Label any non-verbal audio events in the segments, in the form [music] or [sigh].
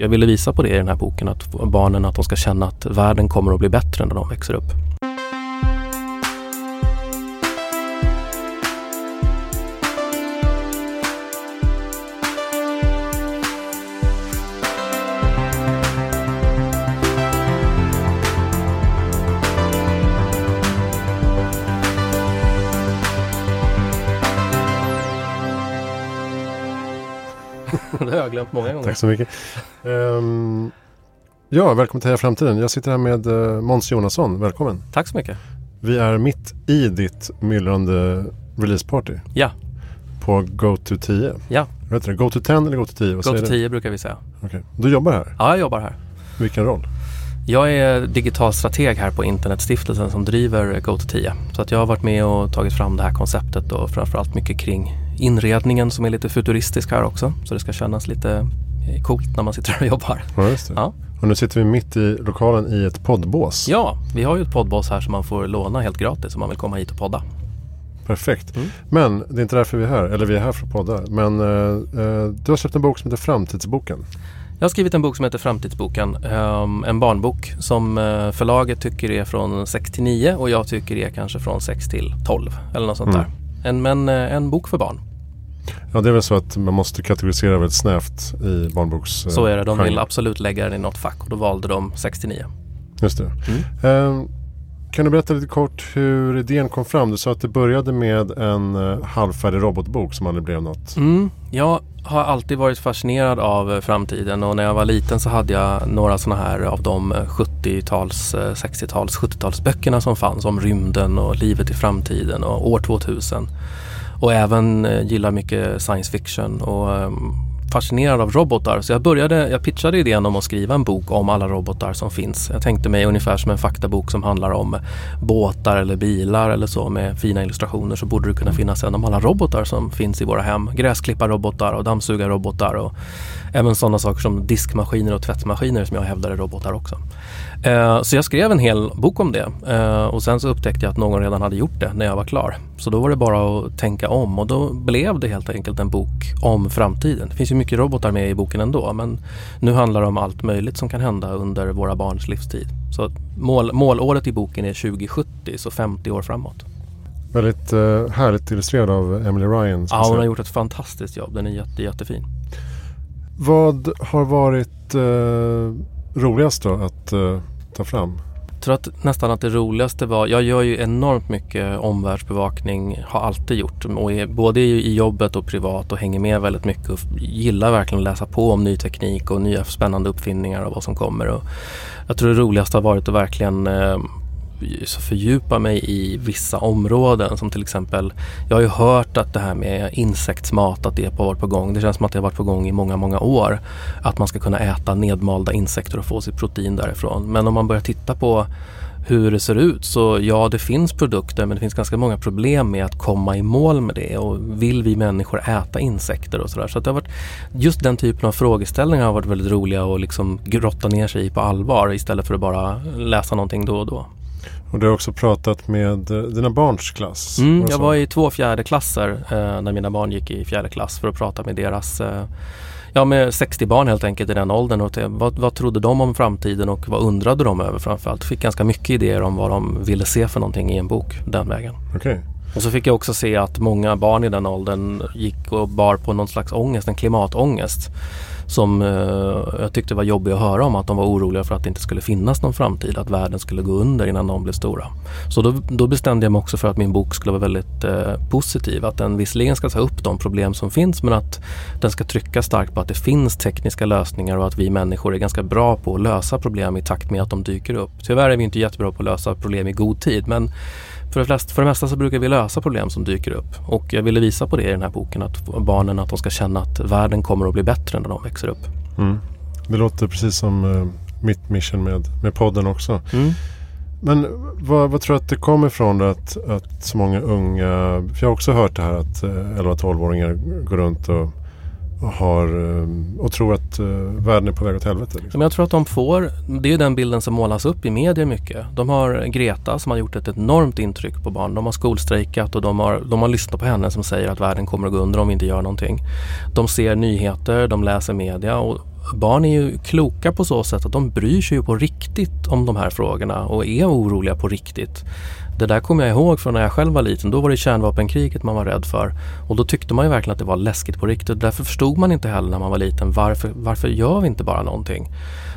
Jag ville visa på det i den här boken, att barnen att de ska känna att världen kommer att bli bättre när de växer upp. [laughs] det har jag glömt många gånger. Tack så mycket. Um, ja, välkommen till Heja Framtiden. Jag sitter här med uh, Måns Jonasson. Välkommen. Tack så mycket. Vi är mitt i ditt myllrande releaseparty. Ja. På GoTo10. Ja. Vad heter det? GoTo10 eller GoTo10? GoTo10 brukar vi säga. Okay. Du jobbar här? Ja, jag jobbar här. Vilken roll? Jag är digital strateg här på Internetstiftelsen som driver GoTo10. Så att jag har varit med och tagit fram det här konceptet och framförallt mycket kring inredningen som är lite futuristisk här också. Så det ska kännas lite eh, coolt när man sitter och jobbar. Ja. Ja. Och nu sitter vi mitt i lokalen i ett poddbås. Ja, vi har ju ett poddbås här som man får låna helt gratis om man vill komma hit och podda. Perfekt. Mm. Men det är inte därför vi är här, eller vi är här för att podda. Men eh, eh du har släppt en bok som heter Framtidsboken. Jag har skrivit en bok som heter Framtidsboken. Um, en barnbok som uh, förlaget tycker är från 6 till 9 och jag tycker är kanske från 6 till 12 eller något sånt mm. där. En, men en bok för barn. Ja det är väl så att man måste kategorisera väldigt snävt i barnboks Så är det, de vill absolut lägga den i något fack och då valde de 69. Just det. Mm. Um, kan du berätta lite kort hur idén kom fram? Du sa att det började med en uh, halvfärdig robotbok som aldrig blev något. Mm. Jag har alltid varit fascinerad av uh, framtiden och när jag var liten så hade jag några sådana här av de 70-tals, uh, 60-tals, 70-talsböckerna som fanns om rymden och livet i framtiden och år 2000. Och även eh, gillar mycket science fiction och ehm, fascinerad av robotar. Så jag började, jag pitchade idén om att skriva en bok om alla robotar som finns. Jag tänkte mig ungefär som en faktabok som handlar om båtar eller bilar eller så med fina illustrationer så borde det kunna finnas en om alla robotar som finns i våra hem. Gräsklipparrobotar och dammsugarrobotar och även sådana saker som diskmaskiner och tvättmaskiner som jag hävdar är robotar också. Eh, så jag skrev en hel bok om det eh, och sen så upptäckte jag att någon redan hade gjort det när jag var klar. Så då var det bara att tänka om och då blev det helt enkelt en bok om framtiden. Det finns ju mycket robotar med i boken ändå men nu handlar det om allt möjligt som kan hända under våra barns livstid. Så mål, målåret i boken är 2070, så 50 år framåt. Väldigt uh, härligt illustrerad av Emily Ryan. Ja, hon har gjort ett fantastiskt jobb. Den är jätte, jättefin. Vad har varit uh, roligast då att uh, ta fram? Jag tror att nästan att det roligaste var, jag gör ju enormt mycket omvärldsbevakning, har alltid gjort, och är, både i jobbet och privat och hänger med väldigt mycket och gillar verkligen att läsa på om ny teknik och nya spännande uppfinningar och vad som kommer. Och jag tror det roligaste har varit att verkligen eh, fördjupa mig i vissa områden som till exempel Jag har ju hört att det här med insektsmat att det har varit på gång. Det känns som att det har varit på gång i många, många år. Att man ska kunna äta nedmalda insekter och få sitt protein därifrån. Men om man börjar titta på hur det ser ut så ja, det finns produkter men det finns ganska många problem med att komma i mål med det och vill vi människor äta insekter och sådär. Så att det har varit, just den typen av frågeställningar har varit väldigt roliga att liksom grotta ner sig i på allvar istället för att bara läsa någonting då och då. Och du har också pratat med eh, dina barns klass? Mm, jag var i två fjärde klasser eh, när mina barn gick i fjärde klass för att prata med deras eh, Ja med 60 barn helt enkelt i den åldern. Och vad, vad trodde de om framtiden och vad undrade de över framförallt? Fick ganska mycket idéer om vad de ville se för någonting i en bok den vägen. Okay. Och så fick jag också se att många barn i den åldern gick och bar på någon slags ångest, en klimatångest som eh, jag tyckte var jobbig att höra om att de var oroliga för att det inte skulle finnas någon framtid, att världen skulle gå under innan de blev stora. Så då, då bestämde jag mig också för att min bok skulle vara väldigt eh, positiv, att den visserligen ska ta upp de problem som finns men att den ska trycka starkt på att det finns tekniska lösningar och att vi människor är ganska bra på att lösa problem i takt med att de dyker upp. Tyvärr är vi inte jättebra på att lösa problem i god tid men för det, flesta, för det mesta så brukar vi lösa problem som dyker upp och jag ville visa på det i den här boken att barnen att de ska känna att världen kommer att bli bättre när de växer upp. Mm. Det låter precis som uh, mitt mission med, med podden också. Mm. Men vad, vad, tror du att det kommer ifrån att, att så många unga, för jag har också hört det här att 11-12-åringar eh, går runt och har, eh, och tror att eh, världen är på väg åt helvete. Liksom. Men jag tror att de får, det är den bilden som målas upp i media mycket. De har Greta som har gjort ett enormt intryck på barn. De har skolstrejkat och de har, de har lyssnat på henne som säger att världen kommer att gå under om vi inte gör någonting. De ser nyheter, de läser media och barn är ju kloka på så sätt att de bryr sig ju på riktigt om de här frågorna och är oroliga på riktigt. Det där kommer jag ihåg från när jag själv var liten. Då var det kärnvapenkriget man var rädd för. Och då tyckte man ju verkligen att det var läskigt på riktigt. Därför förstod man inte heller när man var liten varför, varför gör vi inte bara någonting?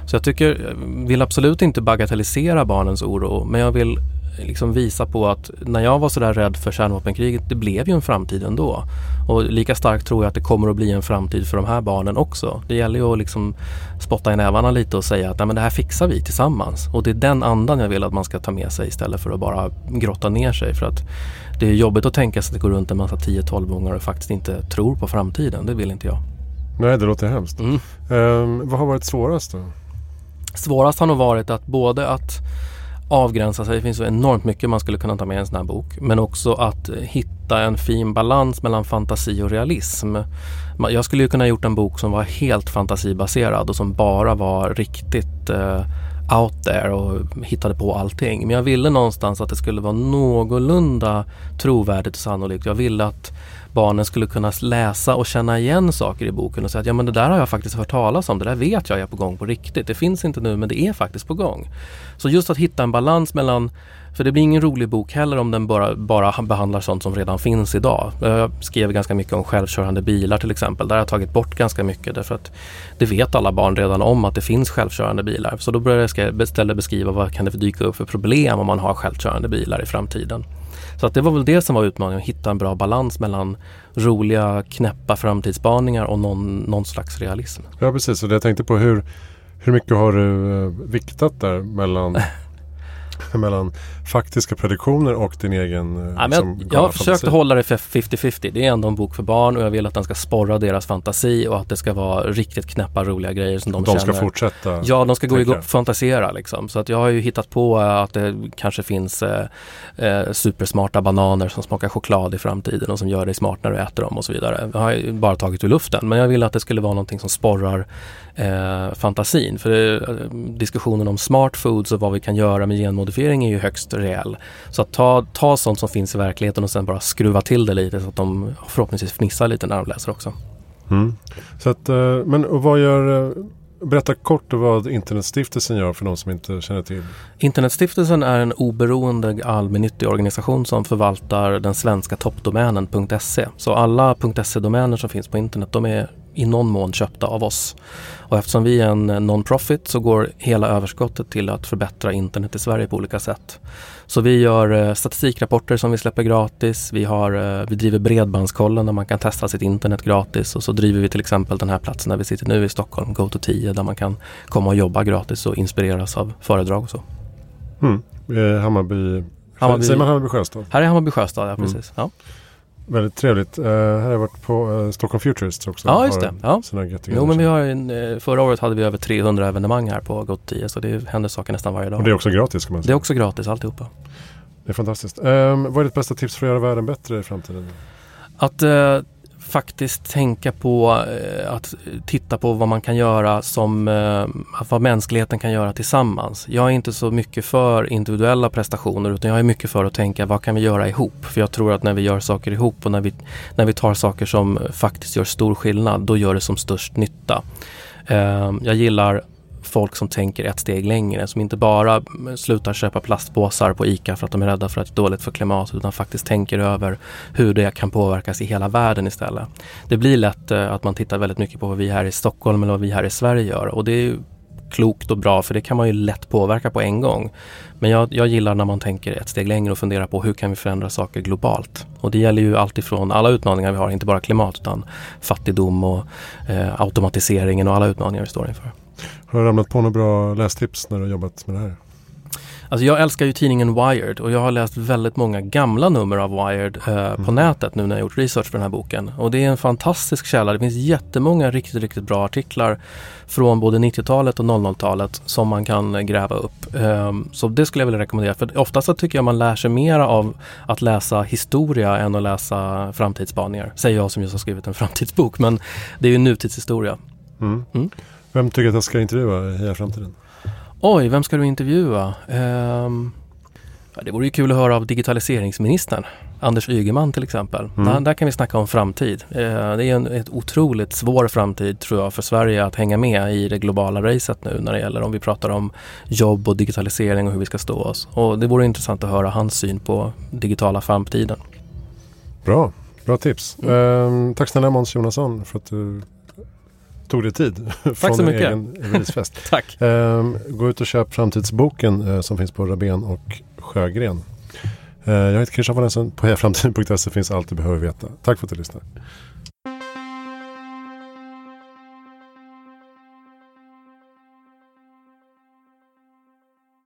Så jag tycker, eh, vill absolut inte bagatellisera barnens oro men jag vill liksom visa på att när jag var sådär rädd för kärnvapenkriget, det blev ju en framtid ändå. Och lika starkt tror jag att det kommer att bli en framtid för de här barnen också. Det gäller ju att liksom spotta i nävarna lite och säga att Nej, men det här fixar vi tillsammans. Och det är den andan jag vill att man ska ta med sig istället för att bara grotta ner sig. För att det är jobbigt att tänka sig att det går runt en massa 10-12-åringar och faktiskt inte tror på framtiden. Det vill inte jag. Nej, det låter hemskt. Mm. Um, vad har varit svårast då? Svårast har nog varit att både att avgränsa sig. Det finns så enormt mycket man skulle kunna ta med i en sån här bok. Men också att eh, hitta en fin balans mellan fantasi och realism. Jag skulle ju kunna gjort en bok som var helt fantasibaserad och som bara var riktigt eh, out there och hittade på allting. Men jag ville någonstans att det skulle vara någorlunda trovärdigt och sannolikt. Jag ville att barnen skulle kunna läsa och känna igen saker i boken och säga att ja men det där har jag faktiskt hört talas om, det där vet jag är på gång på riktigt. Det finns inte nu men det är faktiskt på gång. Så just att hitta en balans mellan för det blir ingen rolig bok heller om den bara, bara behandlar sånt som redan finns idag. Jag skrev ganska mycket om självkörande bilar till exempel. Där har jag tagit bort ganska mycket därför att det vet alla barn redan om att det finns självkörande bilar. Så då började jag istället beskriva vad kan det dyka upp för problem om man har självkörande bilar i framtiden. Så att det var väl det som var utmaningen, att hitta en bra balans mellan roliga, knäppa framtidsspaningar och någon, någon slags realism. Ja precis, och jag tänkte på hur, hur mycket har du eh, viktat där mellan [laughs] mellan faktiska prediktioner och din egen eh, ja, liksom, Jag, jag har försökt hålla det för 50-50. Det är ändå en bok för barn och jag vill att den ska sporra deras fantasi och att det ska vara riktigt knäppa roliga grejer som de, de känner. ska fortsätta? Ja, de ska gå igång och fantisera liksom. Så att jag har ju hittat på eh, att det kanske finns eh, eh, supersmarta bananer som smakar choklad i framtiden och som gör dig smart när du äter dem och så vidare. Jag har bara tagit ur luften men jag vill att det skulle vara någonting som sporrar eh, fantasin. För eh, diskussionen om smart foods och vad vi kan göra med genmodifiering är ju högst reell. Så att ta, ta sånt som finns i verkligheten och sen bara skruva till det lite så att de förhoppningsvis fnissar lite när de läser också. Mm. Så att, eh, men vad gör eh, Berätta kort vad Internetstiftelsen gör för de som inte känner till. Internetstiftelsen är en oberoende allmännyttig organisation som förvaltar den svenska toppdomänen .se. Så alla .se-domäner som finns på internet de är i någon mån köpta av oss. Och eftersom vi är en non-profit så går hela överskottet till att förbättra internet i Sverige på olika sätt. Så vi gör eh, statistikrapporter som vi släpper gratis. Vi, har, eh, vi driver Bredbandskollen där man kan testa sitt internet gratis och så driver vi till exempel den här platsen där vi sitter nu i Stockholm, GoTo10, där man kan komma och jobba gratis och inspireras av föredrag och så. Mm. Eh, Hammarby, Hammarby, säger man Hammarby Sjöstad? Här är Hammarby Sjöstad, ja precis. Mm. Ja. Väldigt trevligt. Uh, här har jag varit på uh, Stockholm Futurists också. Ja, just det. Ja. Jo, men vi har en, uh, förra året hade vi över 300 evenemang här på GOT10 så det händer saker nästan varje dag. Och det är också gratis kan man säga. Det är också gratis alltihopa. Det är fantastiskt. Um, vad är ditt bästa tips för att göra världen bättre i framtiden? Att faktiskt tänka på eh, att titta på vad man kan göra som, eh, vad mänskligheten kan göra tillsammans. Jag är inte så mycket för individuella prestationer utan jag är mycket för att tänka vad kan vi göra ihop? För jag tror att när vi gör saker ihop och när vi, när vi tar saker som faktiskt gör stor skillnad, då gör det som störst nytta. Eh, jag gillar folk som tänker ett steg längre, som inte bara slutar köpa plastpåsar på ICA för att de är rädda för att det är dåligt för klimatet utan faktiskt tänker över hur det kan påverkas i hela världen istället. Det blir lätt eh, att man tittar väldigt mycket på vad vi här i Stockholm eller vad vi här i Sverige gör och det är klokt och bra för det kan man ju lätt påverka på en gång. Men jag, jag, gillar när man tänker ett steg längre och funderar på hur kan vi förändra saker globalt? Och det gäller ju alltifrån alla utmaningar vi har, inte bara klimat utan fattigdom och eh, automatiseringen och alla utmaningar vi står inför. Har du ramlat på några bra lästips när du har jobbat med det här? Alltså jag älskar ju tidningen Wired och jag har läst väldigt många gamla nummer av Wired eh, mm. på nätet nu när jag gjort research för den här boken. Och det är en fantastisk källa. Det finns jättemånga riktigt, riktigt bra artiklar från både 90-talet och 00-talet som man kan gräva upp. Eh, så det skulle jag vilja rekommendera. För oftast så tycker jag man lär sig mera av att läsa historia än att läsa framtidsspaningar. Säger jag som just har skrivit en framtidsbok men det är ju nutidshistoria. Mm. Mm. Vem tycker att jag ska intervjua i Heja Framtiden? Oj, vem ska du intervjua? Um, ja, det vore ju kul att höra av digitaliseringsministern. Anders Ygeman till exempel. Mm. Där, där, kan vi snacka om framtid. Eh, det är en ett otroligt svår framtid tror jag för Sverige att hänga med i det globala racet nu när det gäller om vi pratar om jobb och digitalisering och hur vi ska stå oss. Och det vore intressant att höra hans syn på digitala framtiden. Bra, bra tips. Mm. Eh, tack snälla Måns Jonasson för att du tog dig tid. [laughs] Så mycket. egen releasefest. [laughs] Tack. Eh, gå ut och köp Framtidsboken eh, som finns på Rabén och Sjögren. Eh, jag heter Christian Valensen. På hejaframtiden.se finns allt du behöver veta. Tack för att du lyssnar.